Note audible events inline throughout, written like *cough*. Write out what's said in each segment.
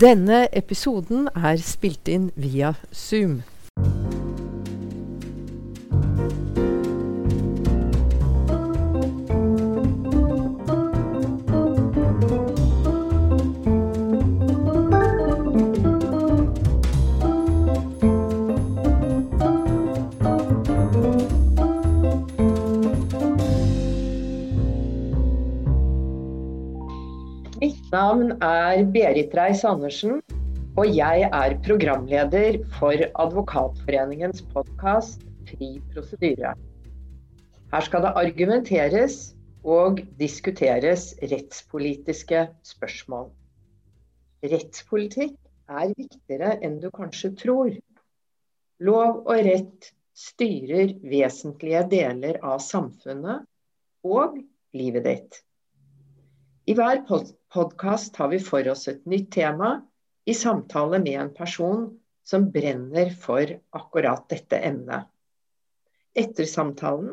Denne episoden er spilt inn via Zoom. Navn er Berit Reiss-Andersen, og jeg er programleder for Advokatforeningens podkast Fri prosedyre. Her skal det argumenteres og diskuteres rettspolitiske spørsmål. Rettspolitikk er viktigere enn du kanskje tror. Lov og rett styrer vesentlige deler av samfunnet og livet ditt. I hver podkast tar vi for oss et nytt tema i samtale med en person som brenner for akkurat dette emnet. Etter samtalen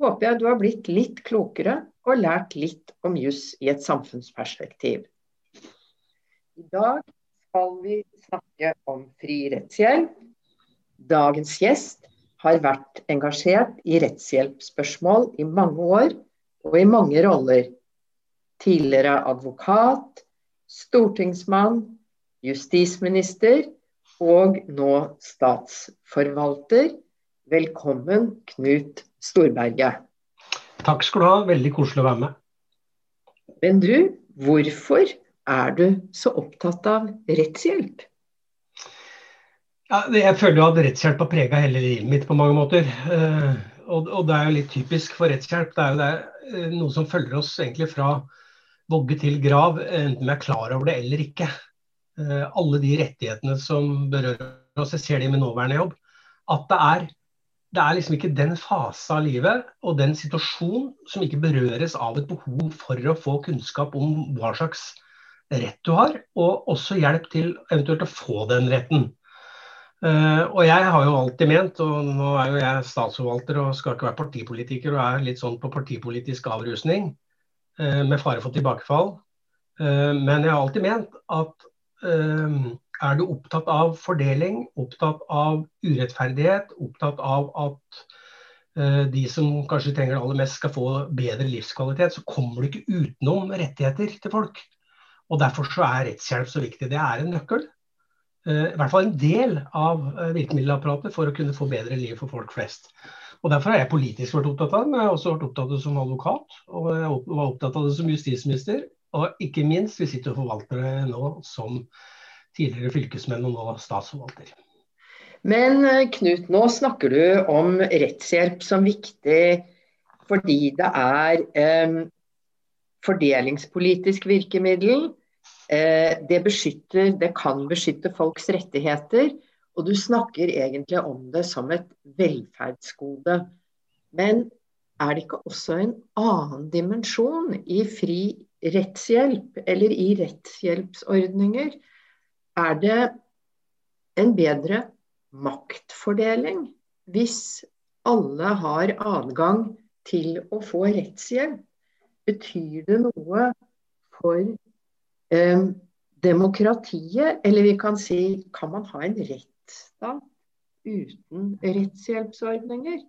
håper jeg du har blitt litt klokere og lært litt om juss i et samfunnsperspektiv. I dag skal vi snakke om fri rettshjelp. Dagens gjest har vært engasjert i rettshjelpsspørsmål i mange år og i mange roller tidligere advokat, stortingsmann, justisminister og nå statsforvalter. Velkommen, Knut Storberget. Takk skal du ha, veldig koselig å være med. Men du, hvorfor er du så opptatt av rettshjelp? Ja, jeg føler jo at rettshjelp har prega hele livet mitt på mange måter. Og, det er jo litt typisk for rettshjelp. Det er jo det, noe som følger oss egentlig fra vogge til grav, enten vi er klar over det eller ikke. Alle de rettighetene som berører oss, jeg ser det min nåværende jobb. At det er, det er liksom ikke den fase av livet og den situasjon som ikke berøres av et behov for å få kunnskap om hva slags rett du har, og også hjelp til eventuelt å få den retten. Og jeg har jo alltid ment, og nå er jo jeg statsforvalter og skal ikke være partipolitiker og er litt sånn på partipolitisk avrusning, med fare for tilbakefall. Men jeg har alltid ment at er du opptatt av fordeling, opptatt av urettferdighet, opptatt av at de som kanskje trenger det aller mest skal få bedre livskvalitet, så kommer du ikke utenom rettigheter til folk. Og Derfor så er rettshjelp så viktig. Det er en nøkkel. I hvert fall en del av virkemiddelapparatet for å kunne få bedre liv for folk flest. Og Derfor har jeg politisk vært opptatt av det, men jeg har også vært opptatt av det som advokat. Og jeg var opptatt av det som justisminister. Og ikke minst, vi sitter og forvalter det nå som tidligere fylkesmenn og nå statsforvalter. Men Knut, nå snakker du om rettshjelp som viktig fordi det er eh, fordelingspolitisk virkemiddel. Eh, det, beskytter, det kan beskytte folks rettigheter. Og du snakker egentlig om det som et velferdsgode. Men er det ikke også en annen dimensjon i fri rettshjelp, eller i rettshjelpsordninger? Er det en bedre maktfordeling hvis alle har adgang til å få rettshjelp? Betyr det noe for eh, demokratiet, eller vi kan si kan man ha en rettsstat uten rettshjelpsordninger?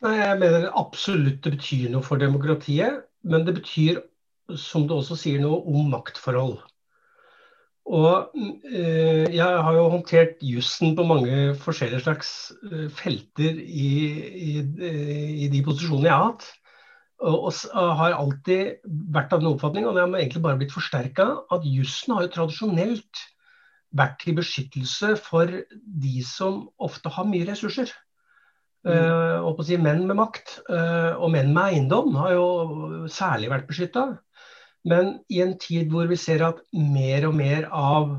Nei, Jeg mener absolutt det betyr noe for demokratiet. Men det betyr, som du også sier, noe om maktforhold. Og eh, Jeg har jo håndtert jussen på mange forskjellige slags felter i, i, i de posisjonene jeg har hatt. Og, og har alltid vært av den oppfatning, og det har egentlig bare blitt forsterka, at jussen har jo tradisjonelt vært til beskyttelse for de som ofte har mye ressurser. Mm. Uh, si Menn med makt uh, og menn med eiendom har jo særlig vært beskytta. Men i en tid hvor vi ser at mer og mer av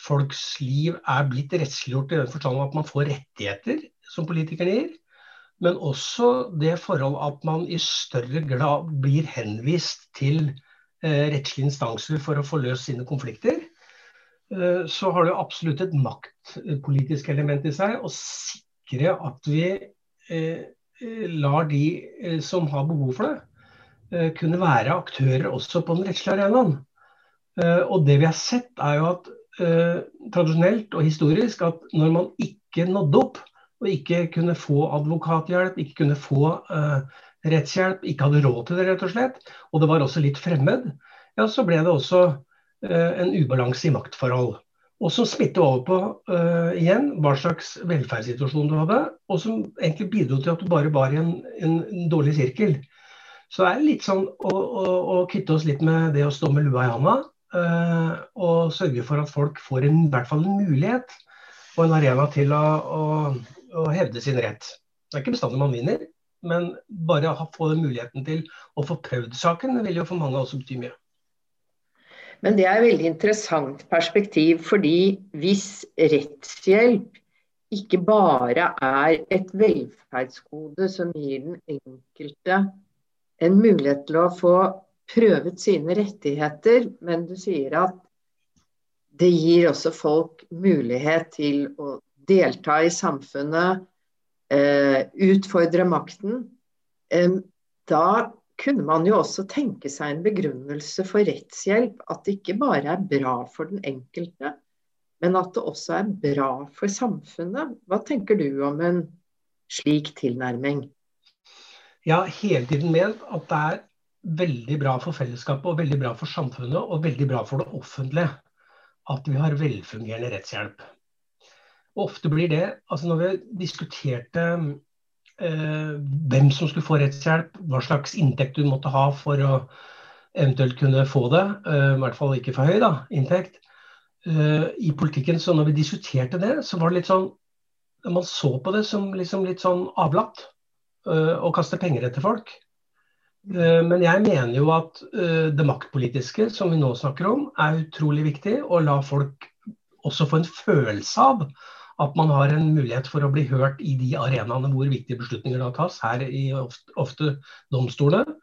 folks liv er blitt rettsliggjort i den forstand at man får rettigheter som politikerne gir, men også det forhold at man i større grad blir henvist til eh, rettslige instanser for å få løst sine konflikter. Eh, så har det absolutt et maktpolitisk element i seg å sikre at vi eh, lar de eh, som har behov for det, eh, kunne være aktører også på den rettslige arenaen. Og det vi har sett, er jo at tradisjonelt og historisk at når man ikke nådde opp, og ikke kunne få advokathjelp, ikke kunne få rettshjelp, ikke hadde råd til det, rett og slett, og det var også litt fremmed, ja, så ble det også en ubalanse i maktforhold. Og som smitter over på uh, igjen hva slags velferdssituasjon du hadde, og som egentlig bidro til at du bare var i en, en, dårlig sirkel. Så det er litt sånn å, å, å, kvitte oss litt med det å stå med lua i handa. Uh, og sørge for at folk får en, i hvert fall en mulighet og en arena til å, å hevde sin rett. Det er ikke bestandig man vinner, men bare å få den muligheten til å få prøvd saken vil jo for mange også bety mye. Men det er et veldig interessant perspektiv, fordi hvis rettshjelp ikke bare er et velferdsgode som gir den enkelte en mulighet til å få prøvet sine rettigheter, men du sier at det gir også folk mulighet til å delta i samfunnet, eh, utfordre makten. Eh, da kunne man jo også tenke seg en begrunnelse for rettshjelp. At det ikke bare er bra for den enkelte, men at det også er bra for samfunnet. Hva tenker du om en slik tilnærming? Jeg har hele tiden ment at det er veldig bra for fellesskapet og veldig bra for samfunnet og veldig bra for det offentlige at vi har velfungerende rettshjelp. Og ofte blir det, altså Når vi diskuterte hvem som skulle få rettshjelp, hva slags inntekt du måtte ha for å eventuelt kunne få det. Eh, I hvert fall ikke for høy da, inntekt. Eh, I politikken, så når vi diskuterte det, så var det litt sånn Man så på det som liksom litt sånn avlatt. Eh, å kaste penger etter folk. Eh, men jeg mener jo at eh, det maktpolitiske som vi nå snakker om, er utrolig viktig. Å la folk også få en følelse av at man har en mulighet for å bli hørt i de arenaene hvor viktige beslutninger da tas, her i ofte, ofte domstolene.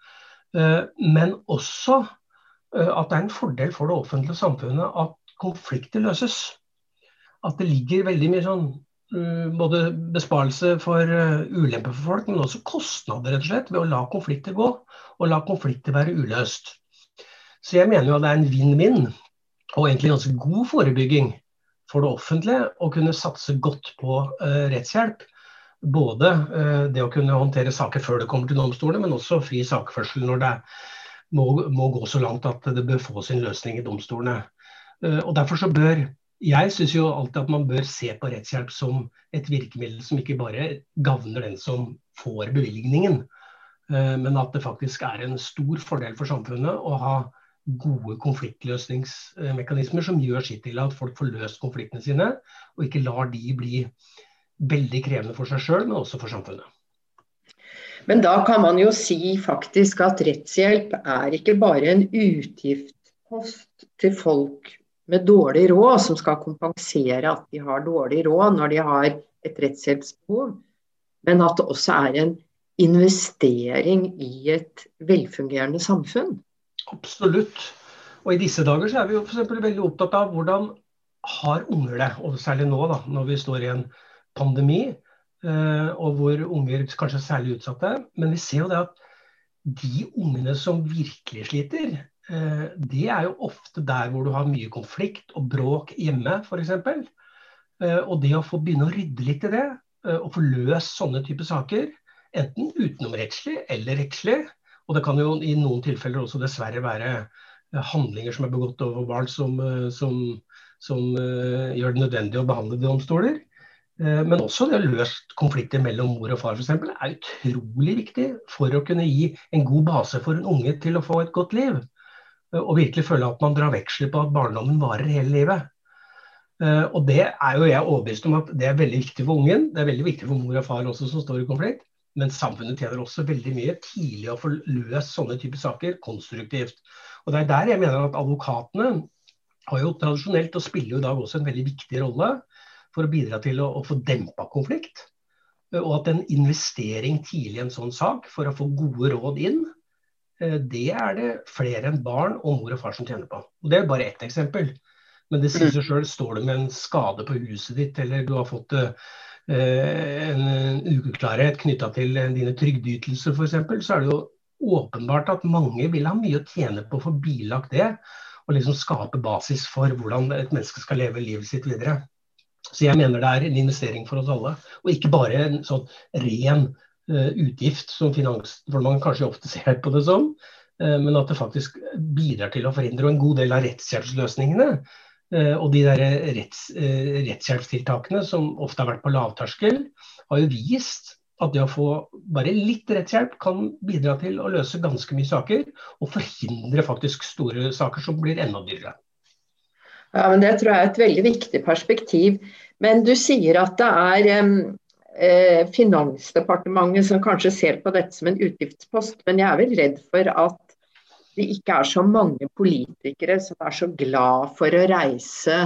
Eh, men også eh, at det er en fordel for det offentlige samfunnet at konflikter løses. At det ligger veldig mye sånn eh, både besparelse for ulemper for folk, men også kostnader rett og slett ved å la konflikter gå, og la konflikter være uløst. Så jeg mener jo at det er en vinn-vinn, og egentlig ganske god forebygging for det offentlige å kunne satse godt på uh, rettshjelp. Både uh, det å kunne håndtere saker før det kommer til domstolene, men også fri sakførsel når det må, må, gå så langt at det bør få sin løsning i domstolene. Uh, og Derfor så bør jeg syns jo alltid at man bør se på rettshjelp som et virkemiddel som ikke bare gagner den som får bevilgningen, men at det faktisk er en stor fordel for samfunnet å ha gode konfliktløsningsmekanismer som gjør sitt til at folk får løst konfliktene sine, og ikke lar de bli veldig krevende for seg sjøl, men også for samfunnet. Men da kan man jo si faktisk at rettshjelp er ikke bare en utgiftspost til folk med dårlig råd, som skal kompensere at de har dårlig råd når de har et rettshjelpsbehov, men at det også er en investering i et velfungerende samfunn. Absolutt. Og i disse dager så er vi jo f.eks. veldig opptatt av hvordan har unger det, og særlig nå da, når vi står i en pandemi, eh, og hvor unger kanskje er særlig utsatte. Men vi ser jo det at de ungene som virkelig sliter, eh, det er jo ofte der hvor du har mye konflikt og bråk hjemme, f.eks. Eh, og det å få begynne å rydde litt i det, og få løst sånne typer saker, enten utenomrettslig eller rettslig, og det kan jo i noen tilfeller også dessverre være eh, handlinger som er begått over barn som, eh, som, som uh, gjør det nødvendig å behandle domstoler. Uh, men også det å løse konflikter mellom mor og far f.eks. er utrolig viktig for å kunne gi en god base for en unge til å få et godt liv. Og virkelig føle at man drar veksler på at barndommen varer hele livet. og det er jo jeg overbevist om at det er veldig viktig for ungen. Det er veldig viktig for mor og far også som står i konflikt. Men samfunnet tjener også veldig mye tidlig å få løst sånne typer saker konstruktivt. Og Det er der jeg mener at advokatene har jo tradisjonelt og spiller jo i dag også en veldig viktig rolle for å bidra til å, å få dempa konflikt. Og at en investering tidlig i en sånn sak for å få gode råd inn, eh, det er det flere enn barn og mor og far som tjener på. Og Det er bare ett eksempel. Men det sier seg sjøl, står du med en skade på huset ditt, eller du har fått Eh, en ukeklarhet knytta til dine trygdeytelser f.eks., så er det jo åpenbart at mange vil ha mye å tjene på å få bilagt det. og liksom skape basis for hvordan et menneske skal leve livet sitt videre. Så jeg mener det er en investering for oss alle, og ikke bare en sånn ren uh, utgift som Finansdepartementet kanskje ofte *laughs* ser på det som, uh, men at det faktisk bidrar til å forhindre. Og en god del av rettshjelpsløsningene og de der retts, rettshjelpstiltakene som ofte har vært på lavterskel, har jo vist at det å få bare litt rettshjelp kan bidra til å løse ganske mye saker, og forhindre faktisk store saker som blir enda dyrere. Ja, men Det tror jeg er et veldig viktig perspektiv. Men du sier at det er um Finansdepartementet som kanskje ser på dette som en utgiftspost, men jeg er vel redd for at det ikke er så mange politikere som er så glad for å reise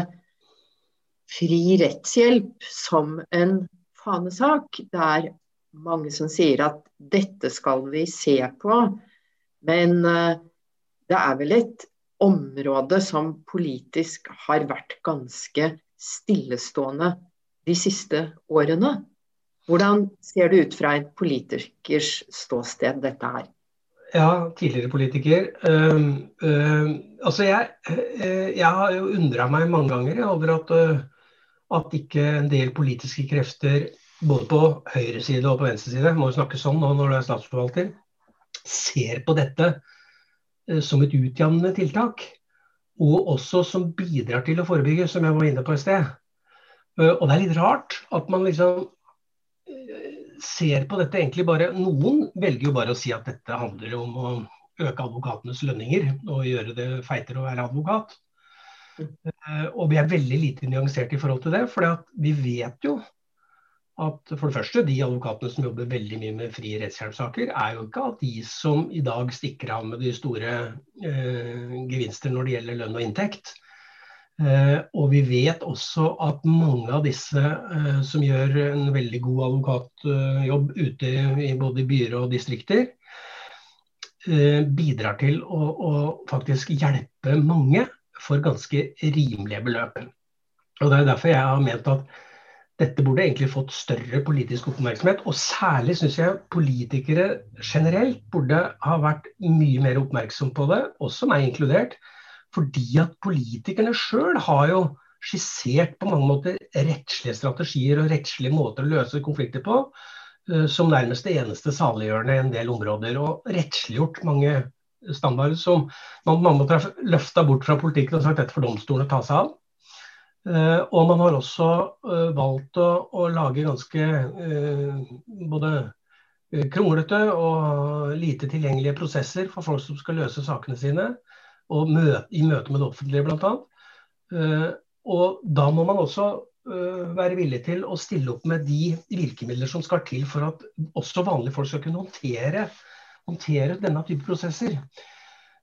fri rettshjelp som en fanesak. Det er mange som sier at dette skal vi se på, men eh, det er vel et område som politisk har vært ganske stillestående de siste årene. Hvordan ser det ut fra en politikers ståsted, dette her? Ja, tidligere politiker. Uh, uh, altså jeg, uh, jeg, har jo undra meg mange ganger over at, at ikke en del politiske krefter, både på høyre side og på venstre side, må jo snakke sånn nå når du er statsforvalter, ser på dette Eh, som et utjevnende tiltak. Og også som bidrar til å forebygge, som jeg var inne på i sted. Eh, og det er litt rart at man liksom eh, ser på dette egentlig bare Noen velger jo bare å si at dette handler om å øke advokatenes lønninger og gjøre det feitere å være advokat. Og vi er veldig lite nyansert i forhold til det. For vi vet jo at for det første, de advokatene som jobber veldig mye med fri rettshjelpssaker, er jo ikke at de som i dag stikker av med de store eh, gevinster når det gjelder lønn og inntekt. Eh, og vi vet også at mange av disse eh, som gjør en veldig god advokatjobb ute i både byer og distrikter, eh, bidrar til å, å faktisk hjelpe mange for ganske rimelige beløp. Og Det er derfor jeg har ment at dette burde egentlig fått større politisk oppmerksomhet. Og særlig syns jeg politikere generelt burde ha vært mye mer oppmerksom på det, også meg inkludert. Fordi at politikerne sjøl har jo skissert på mange måter rettslige strategier og rettslige måter å løse konflikter på eh, som nærmest det eneste saliggjørende i en del områder. Og rettsliggjort mange standarder som man, man måtte ha løfta bort fra politikken og sagt dette for domstolene ta seg av. Uh, og man har også uh, valgt å, å, lage ganske uh, både kronglete og lite tilgjengelige prosesser for folk som skal løse sakene sine, møte, i møte med det offentlige bl.a. og da må man også være villig til å stille opp med de virkemidler som skal til for at også vanlige folk skal kunne håndtere, håndtere denne type prosesser.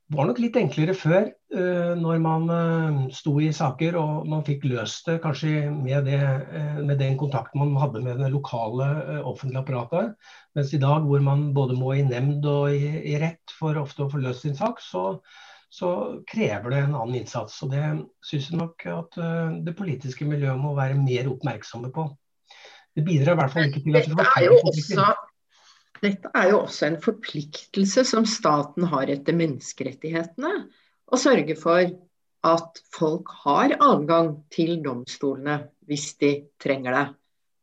Det var nok litt enklere før, uh, når man sto i saker og man fikk løst det kanskje med, det, med den kontakten man hadde med det lokale offentlige apparatet. Mens i dag, hvor man både må i nemnd og i, i rett for ofte å få løst sin sak, så, så krever det en annen innsats. Og det syns jeg nok at det politiske miljøet må være mer oppmerksomme på. Det bidrar i hvert fall ikke til at det blir også dette er jo også en forpliktelse som staten har etter menneskerettighetene. Å sørge for at folk har adgang til domstolene hvis de trenger det.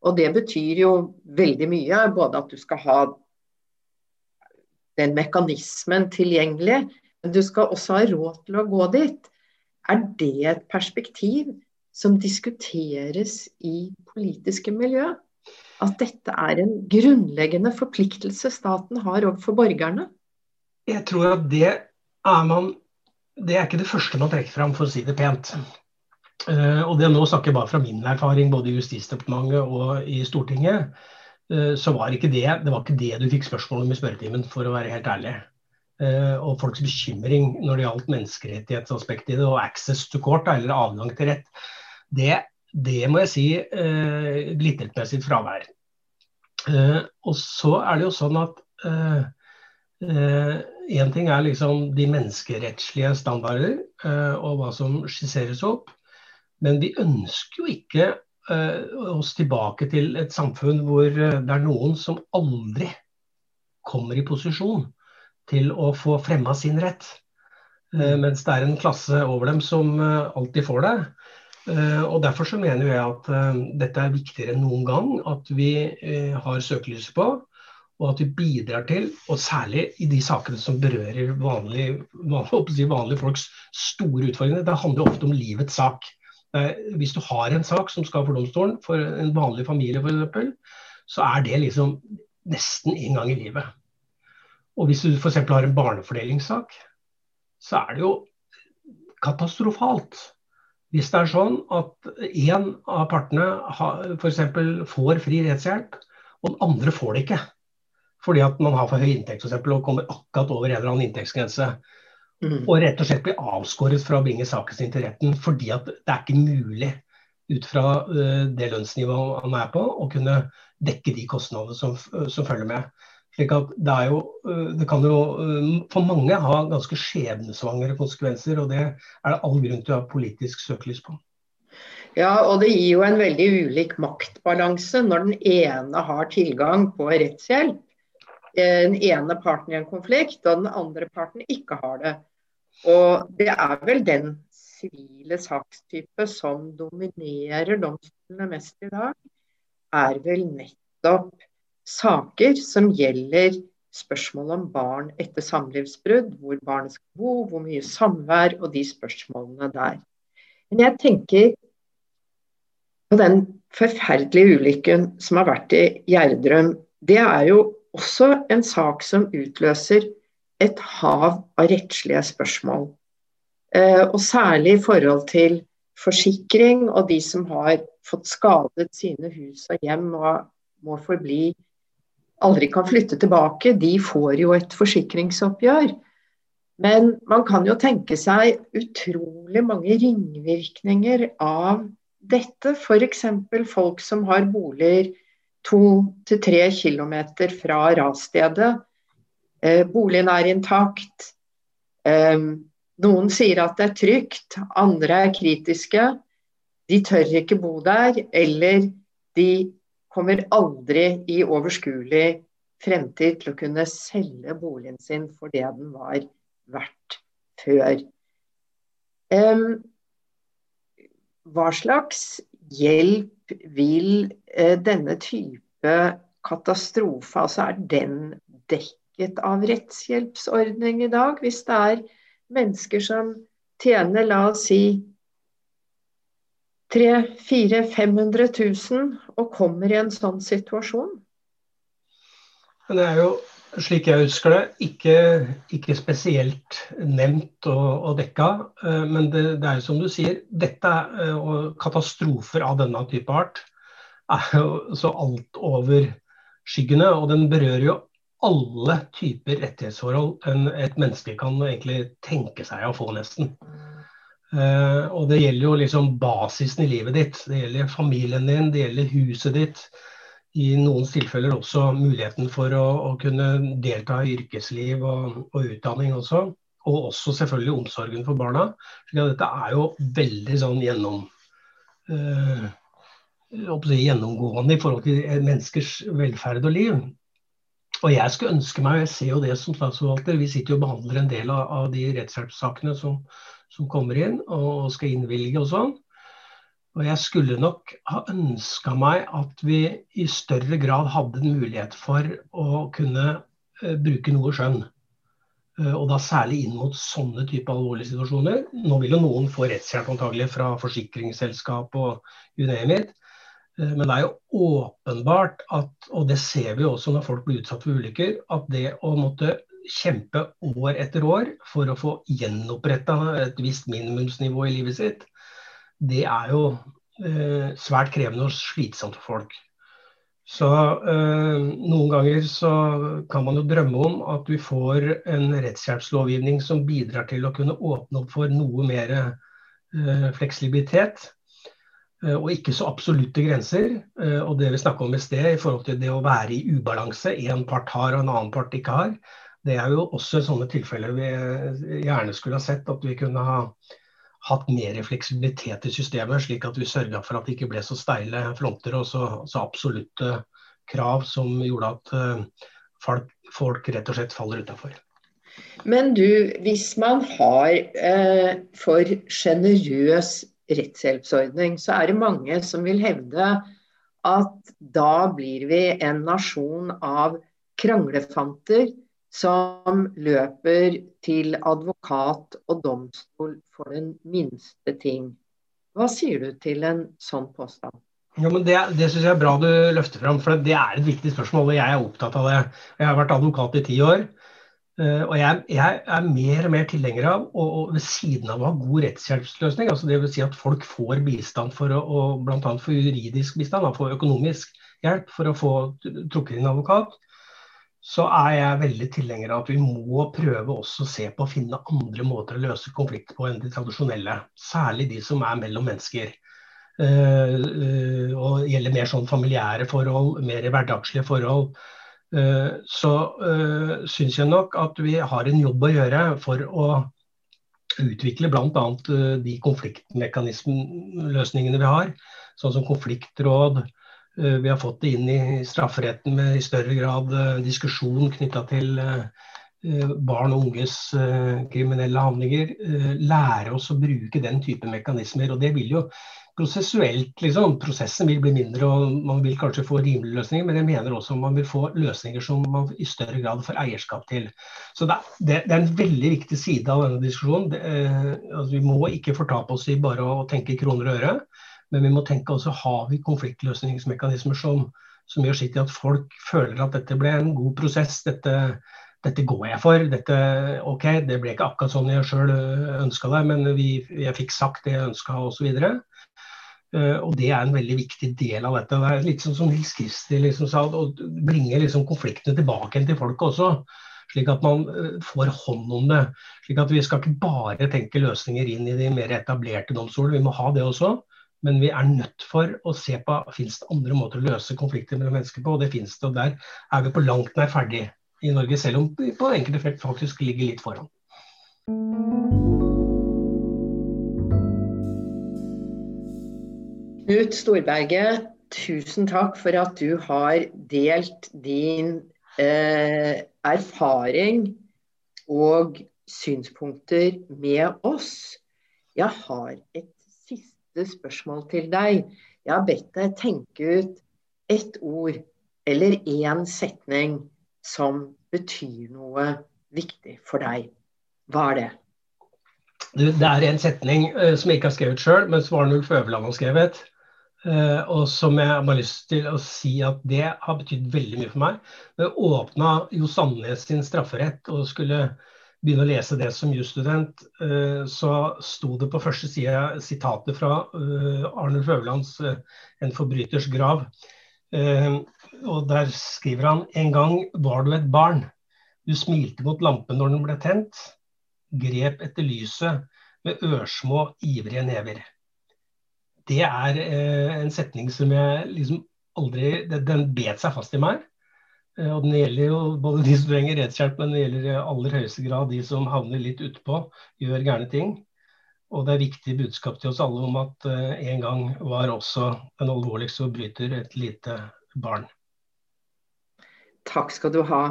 Og det betyr jo veldig mye. Både at du skal ha den mekanismen tilgjengelig, du skal også ha råd til å gå dit. Er det et perspektiv som diskuteres i politiske miljø? at dette er en grunnleggende forpliktelse staten har overfor borgerne? Jeg tror at det er man Det er ikke det første man trekker fram, for å si det pent. Uh, og det Nå snakker jeg bare fra min erfaring, både i Justisdepartementet og i Stortinget. Uh, så var ikke det, det var ikke det du fikk spørsmål om i spørretimen, for å være helt ærlig. Uh, og folks bekymring når det gjaldt menneskerettighetsaspektet i det, og access to court, eller adgang til rett, det det må jeg si eh, glitret med sitt fravær. Eh, og så er det jo sånn at én eh, eh ting er liksom de menneskerettslige standarder eh, og hva som skisseres opp, men vi ønsker jo ikke eh, oss tilbake til et samfunn hvor det er noen som aldri kommer i posisjon til å få fremma sin rett. Mm. Mens det er en klasse over dem som alltid får det. Og Derfor så mener jeg at dette er viktigere enn noen gang at vi har søkelyset på. Og at vi bidrar til, og særlig i de sakene som berører vanlige, vanlige, vanlige folks store utfordringer. Det handler ofte om livets sak. Hvis du har en sak som skal for domstolen, for en vanlig familie f.eks., så er det liksom nesten en gang i livet. Og hvis du f.eks. har en barnefordelingssak, så er det jo katastrofalt. Hvis det er sånn at én av partene f.eks. får fri rettshjelp, og den andre får det ikke. Fordi at man har for høy inntekt for eksempel, og kommer akkurat over en eller annen inntektsgrense. Mm. Og rett og slett blir avskåret fra å bringe saken sin til retten fordi at det er ikke mulig ut fra uh, det lønnsnivået han er på, å kunne dekke de kostnadene som, som følger med. Slik at det, er jo, uh, det kan jo uh, for mange ha ganske skjebnesvangre konsekvenser, og det er det all grunn til å ha politisk søkelys på. Ja, og det gir jo en veldig ulik maktbalanse når den ene har tilgang på rettshjelp, den ene parten i en konflikt, og den andre parten ikke har det. Og det er vel den sivile sakstype som dominerer domstolene mest i dag, er vel nettopp saker som gjelder spørsmål om barn etter samlivsbrudd, hvor barnet skal bo, hvor mye samvær og de spørsmålene der. Men jeg tenker på den forferdelige ulykken som har vært i Gjerdrum. Det er jo også en sak som utløser et hav av rettslige spørsmål. Eh, og særlig i forhold til forsikring og de som har fått skadet sine hus og hjem og må forbli aldri kan flytte tilbake, de får jo et forsikringsoppgjør. Men man kan jo tenke seg utrolig mange ringvirkninger av dette. F.eks. folk som har boliger to til tre kilometer fra rasstedet Eh, boligen er intakt. Eh, noen sier at det er trygt, andre er kritiske. De tør ikke bo der, eller de kommer aldri i overskuelig fremtid til å kunne selge boligen sin for det den var verdt før. hva slags hjelp vil uh, denne type katastrofe, altså er den dekket av rettshjelpsordning i dag, hvis det er mennesker som tjener, la oss si 300 400 500 000 og kommer i en sånn situasjon? Det er jo, slik jeg husker det, ikke, ikke spesielt nevnt og, og dekka. Eh, men det, det, er jo som du sier, dette eh, og katastrofer av denne type art er jo så skyggene, Og den berører jo alle typer rettighetsforhold enn et menneske kan egentlig tenke seg å få, nesten. Uh, og det gjelder jo liksom basisen i livet ditt. Det gjelder familien din, det gjelder huset ditt. I noen tilfeller også muligheten for å, å kunne delta i yrkesliv og, og, utdanning også. Og også selvfølgelig omsorgen for barna. Så dette er jo veldig sånn gjennom, uh, gjennomgående i forhold til menneskers velferd og liv. Og jeg skulle ønske meg, jeg ser jo det som statsforvalter, vi sitter jo og behandler en del av, av de rettshjelpssakene som, som, kommer inn og skal innvilge og sånn. Og jeg skulle nok ha ønska meg at vi i større grad hadde en mulighet for å kunne uh, bruke noe skjønn. Uh, og da særlig inn mot sånne type alvorlige situasjoner. Nå vil jo noen få rettshjelp antagelig fra forsikringsselskap og you name it. Eh, men det er jo åpenbart at, og det ser vi også når folk blir utsatt for ulykker, at det å måtte kjempe år etter år for å få gjenoppretta et visst minimumsnivå i livet sitt, det er jo eh, svært krevende og slitsomt for folk. Så eh, noen ganger så kan man jo drømme om at vi får en rettshjelpslovgivning som bidrar til å kunne åpne opp for noe mer eh, fleksibilitet. Eh, og ikke så absolutte grenser. Eh, og det vi snakka om i sted i forhold til det å være i ubalanse, én part har og en annen part ikke har, det er jo også sånne tilfeller vi gjerne skulle ha sett at vi kunne ha hatt mer fleksibilitet i systemet, slik at vi sørga for at det ikke ble så steile fronter og så, så absolutte krav som gjorde at uh, folk, folk, rett og slett faller utafor. Men du, hvis man har eh, for sjenerøs rettshjelpsordning, så er det mange som vil hevde at da blir vi en nasjon av kranglefanter som løper til advokat og domstol for den minste ting. Hva sier du til en sånn påstand? Ja, men Det, det syns jeg er bra du løfter fram, for det er et viktig spørsmål. og Jeg er opptatt av det. Jeg har vært advokat i ti år. Eh, og jeg, jeg, er mer og mer tilhenger av, og, og, ved siden av å ha god rettshjelpsløsning, altså dvs. Si at folk får bistand for å, bl.a. for juridisk bistand, for økonomisk hjelp for å få trukket inn advokat, så er jeg veldig tilhenger av at vi må prøve også å se på å finne andre måter å løse konflikter på enn de tradisjonelle. Særlig de som er mellom mennesker. Eh, eh, og gjelder mer sånn familiære forhold, mer hverdagslige forhold, eh, så syns jeg nok at vi har en jobb å gjøre for å utvikle bl.a. de konfliktmekanismeløsningene vi har, sånn som konfliktråd. Vi har fått det inn i strafferetten med i større grad diskusjon knytta til barn og unges kriminelle handlinger. Lære oss å bruke den type mekanismer. og Det vil jo prosessuelt, liksom. Prosessen vil bli mindre, og man vil kanskje få rimelige løsninger. Men jeg mener også man vil få løsninger som man i større grad får eierskap til. Så det, er en veldig viktig side av denne diskusjonen. Det, eh, altså, vi må ikke fortape oss i bare å tenke kroner og øre. Men vi må tenke også har vi konfliktløsningsmekanismer som, som gjør sitt i at folk føler at dette ble en god prosess. dette dette går jeg for. Dette, ok, det ble ikke akkurat sånn jeg sjøl ønska det, men vi, jeg fikk sagt det jeg ønska osv. Uh, og Det er en veldig viktig del av dette. Det er litt sånn som Nils Kristi liksom sa, å bringe liksom konfliktene tilbake til folket også. Slik at man uh, får hånd om det. Slik at Vi skal ikke bare tenke løsninger inn i de mer etablerte domstoler, vi må ha det også. Men vi er nødt for å se på finnes det andre måter å løse konflikter mellom mennesker på. og Det finnes det. og Der er vi på langt nær ferdig i Norge, selv om vi på enkelte felt faktisk ligger litt foran. Knut Storberget, tusen takk for at du har delt din eh, erfaring og synspunkter med oss. Jeg har et siste spørsmål til deg. Jeg har bedt deg tenke ut ett ord eller én setning som betyr noe viktig for deg. Hva er det? Det er en setning uh, som jeg ikke har skrevet sjøl, men som Arnulf Øverland har skrevet. Uh, og som jeg har lyst til å si at det har betydd veldig mye for meg. Det åpna Jo Sandnes sin strafferett og skulle begynne å lese det som jusstudent, uh, så sto det på første side sitatet fra uh, Arnulf Øverlands 'En forbryters grav'. og Der skriver han en gang var du et barn. Du smilte mot lampen når den ble tent. Grep etter lyset med ørsmå, ivrige never det er eh, en setning som jeg liksom aldri Den bet seg fast i meg. Eh, og den gjelder jo både de som trenger rettshjelp, men det gjelder i aller høyeste grad de som havner litt utpå, gjør gærne ting. Og det er viktig budskap til oss alle om at uh, en gang var også den alvorligste forbryter et lite barn. Takk skal du ha,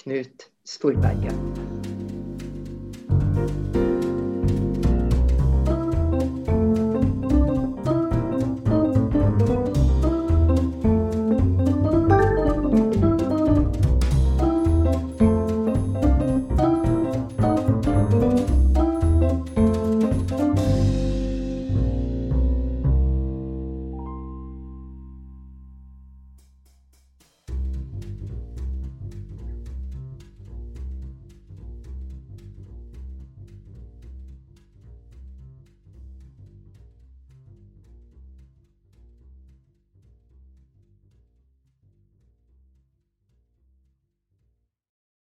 Knut Storberget.